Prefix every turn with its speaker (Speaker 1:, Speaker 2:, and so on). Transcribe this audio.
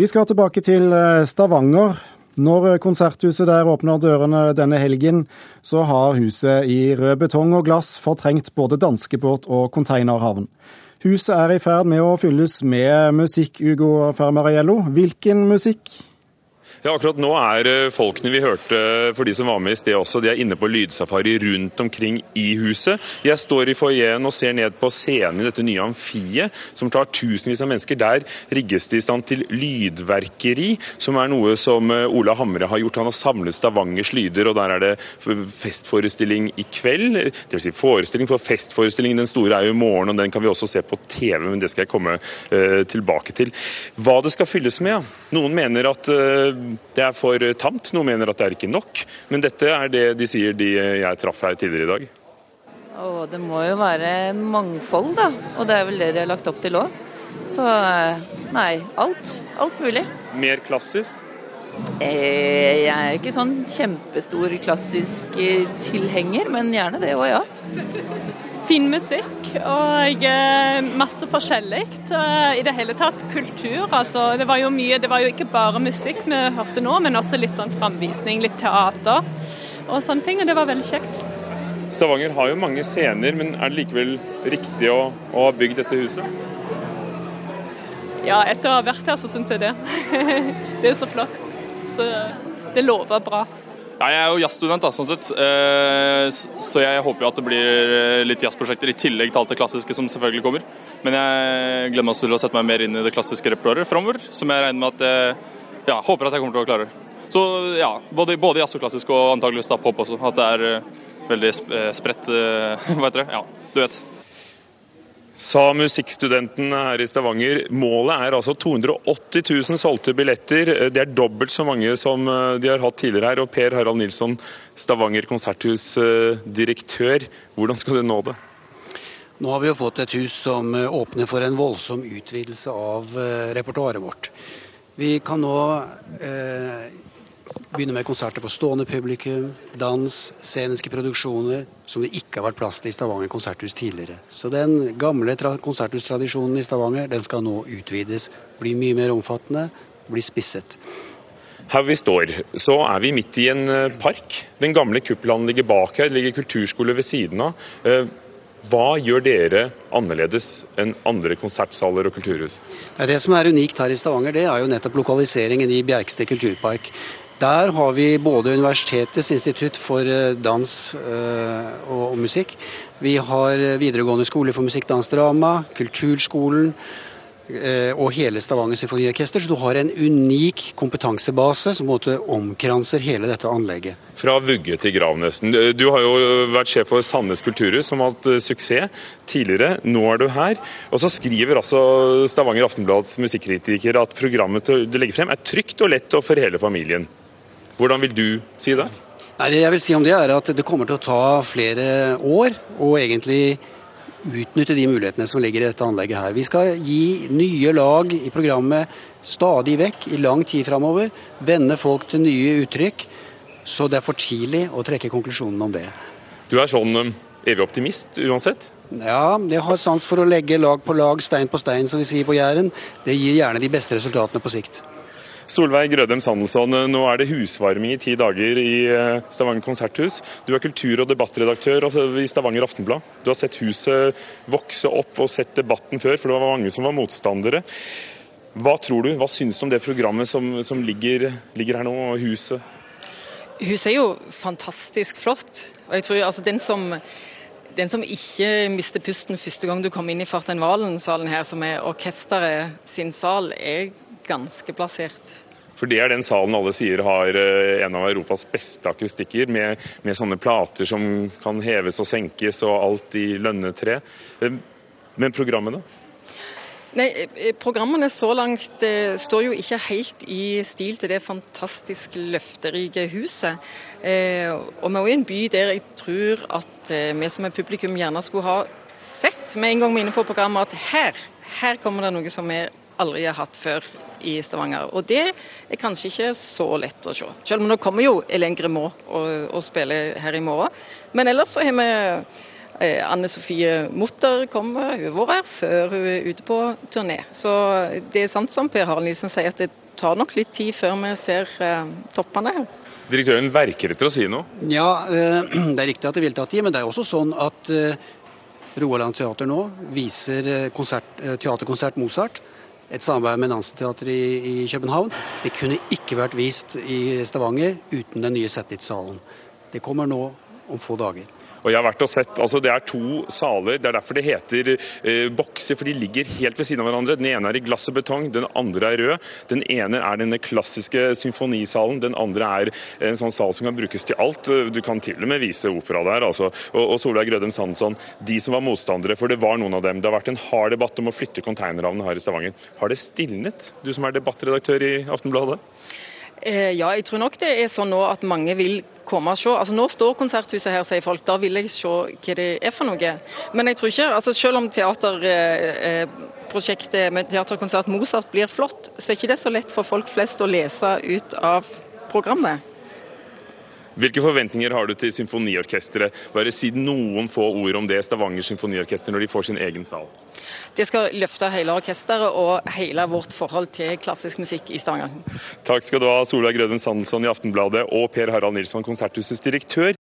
Speaker 1: Vi skal tilbake til eh, Stavanger. Når konserthuset der åpner dørene denne helgen, så har huset i rød betong og glass fortrengt både danskebåt og containerhavn. Huset er i ferd med å fylles med musikk, Ugo Fermariello. Hvilken musikk?
Speaker 2: Ja, akkurat nå er eh, folkene vi hørte for de som var med i sted også, de er inne på lydsafari rundt omkring i huset. Jeg står i foajeen og ser ned på scenen i dette nye amfiet, som tar tusenvis av mennesker. Der rigges det i stand til lydverkeri, som er noe som eh, Ola Hamre har gjort. Han har samlet Stavangers lyder, og der er det festforestilling i kveld. Dvs. Si forestilling, for festforestillingen den store er jo i morgen, og den kan vi også se på TV, men det skal jeg komme uh, tilbake til. Hva det skal fylles med, ja. Noen mener at uh, det er for tamt, noen mener at det er ikke nok. Men dette er det de sier de jeg traff her tidligere i dag.
Speaker 3: Og det må jo være mangfold, da. Og det er vel det de har lagt opp til òg. Så nei, alt. Alt mulig.
Speaker 2: Mer klassisk?
Speaker 3: Eh, jeg er ikke sånn kjempestor klassisk tilhenger, men gjerne det òg, ja
Speaker 4: fin musikk og eh, masse forskjellig. Eh, I det hele tatt kultur. Altså, det var jo mye, det var jo ikke bare musikk vi hørte nå, men også litt sånn framvisning, litt teater og sånne ting. Og det var veldig kjekt.
Speaker 2: Stavanger har jo mange scener, men er det likevel riktig å, å ha bygd dette huset?
Speaker 4: Ja, etter å ha vært her, så syns jeg det. det er så flott. Så det lover bra.
Speaker 5: Nei, Jeg er jo jazzstudent, sånn sett. Eh, så jeg håper jo at det blir eh, litt jazzprosjekter i tillegg til alt det klassiske som selvfølgelig kommer. Men jeg gleder meg til å sette meg mer inn i det klassiske repertoaret framover, som jeg regner med at jeg ja, håper at jeg kommer til å klare. Så ja, både, både jazz og klassisk, og antakeligvis da pop også. At det er eh, veldig spredt Hva heter det? Ja, du vet
Speaker 2: sa musikkstudenten her i Stavanger. Målet er altså 280 000 solgte billetter. Det er dobbelt så mange som eh, de har hatt tidligere her. Og Per Harald Nilsson, Stavanger konserthus direktør, hvordan skal du nå det?
Speaker 6: Nå har vi jo fått et hus som eh, åpner for en voldsom utvidelse av eh, repertoaret vårt. Vi kan nå eh, begynne med konserter for stående publikum, dans, sceniske produksjoner, som det ikke har vært plass til i Stavanger konserthus tidligere. Så den gamle konserthustradisjonen i Stavanger den skal nå utvides, bli mye mer omfattende, bli spisset.
Speaker 2: Her vi står, så er vi midt i en eh, park. Den gamle kuppelen ligger bak her, det ligger kulturskole ved siden av. Eh, hva gjør dere annerledes enn andre konsertsaler og kulturhus?
Speaker 6: Det som er unikt her i Stavanger, det er jo nettopp lokaliseringen i Bjerkstad kulturpark. Der har vi både Universitetets institutt for eh, dans eh, og musikk. Vi har eh, videregående skole for musikk, dans, drama, Kulturskolen og hele Stavanger symfoniorkester. Så du har en unik kompetansebase som omkranser hele dette anlegget.
Speaker 2: Fra vugge til grav, nesten. Du har jo vært sjef for Sandnes kulturhus, som har hatt suksess tidligere. Nå er du her. Og så skriver altså Stavanger Aftenblads musikkritiker at programmet du legger frem er trygt og lett for hele familien. Hvordan vil du si det?
Speaker 6: Nei, det jeg vil si om det er at det kommer til å ta flere år å egentlig utnytte de mulighetene som ligger i dette anlegget her. Vi skal gi nye lag i programmet stadig vekk i lang tid framover. Vende folk til nye uttrykk. Så det er for tidlig å trekke konklusjonen om det.
Speaker 2: Du er sånn um, evig optimist uansett?
Speaker 6: Ja, jeg har sans for å legge lag på lag, stein på stein, som vi sier på Jæren. Det gir gjerne de beste resultatene på sikt.
Speaker 2: Solveig Grødem Sandelsson, nå er det husvarming i ti dager i eh, Stavanger konserthus. Du er kultur- og debattredaktør i Stavanger Aftenblad. Du har sett huset vokse opp og sett debatten før, for det var mange som var motstandere. Hva tror du, hva syns du om det programmet som, som ligger, ligger, her nå, og huset?
Speaker 7: Huset er jo fantastisk flott. og jeg tror altså den som den som ikke mister pusten første gang du kommer inn i Fartein Valen-salen her, som er orkesteret sin sal, er ganske plassert.
Speaker 2: For det er den salen alle sier har eh, en av Europas beste akustikker, med, med sånne plater som kan heves og senkes og alt i lønnetre. Eh, men programmene?
Speaker 7: Nei, eh, Programmene så langt eh, står jo ikke helt i stil til det fantastisk løfterike huset. Eh, og vi er jo i en by der jeg tror at eh, vi som er publikum gjerne skulle ha sett med en gang vi er inne på programmet at her, her kommer det noe som vi aldri har hatt før i Stavanger. Og det er kanskje ikke så lett å se. Selv om nå kommer jo Elen Grimaud og, og spiller her i morgen. Men ellers så har vi Eh, Anne Sofie Mutter kommer, hun har vært her før hun er ute på turné. Så det er sant som Per Harald Nilsen sier, at det tar nok litt tid før vi ser eh, toppene her.
Speaker 2: Direktøren verker etter å si noe.
Speaker 6: Ja, eh, det er riktig at det vil ta tid, men det er også sånn at Roaland Teater nå viser eh, konsert, eh, teaterkonsert Mozart. Et samarbeid med Nansen-teatret i, i København. Det kunne ikke vært vist i Stavanger uten den nye Setnitz-salen. Det kommer nå om få dager.
Speaker 2: Og jeg har vært og sett, altså Det er to saler. Det er derfor det heter eh, bokser, for de ligger helt ved siden av hverandre. Den ene er i glass og betong, den andre er rød. Den ene er denne klassiske symfonisalen, den andre er en sånn sal som kan brukes til alt. Du kan til og med vise opera der. altså. Og, og Solveig Grødem Sandsson, de som var motstandere, for det var noen av dem. Det har vært en hard debatt om å flytte konteinerhavnen her i Stavanger. Har det stilnet, du som er debattredaktør i Aftenbladet?
Speaker 7: Eh, ja, jeg tror nok det er sånn nå at mange vil komme og se. Altså Nå står Konserthuset her, sier folk. Da vil jeg se hva det er for noe. Men jeg tror ikke, altså selv om teaterprosjektet eh, med teaterkonsert Mozart blir flott, så er ikke det så lett for folk flest å lese ut av programmet.
Speaker 2: Hvilke forventninger har du til symfoniorkesteret? Bare si noen få ord om det Stavanger symfoniorkester når de får sin egen sal.
Speaker 7: Det skal løfte hele orkesteret og hele vårt forhold til klassisk musikk i Stavanger.
Speaker 2: Takk skal du ha, Solveig Grødem Sandelsson i Aftenbladet og Per Harald Nilsson, Konserthusets direktør.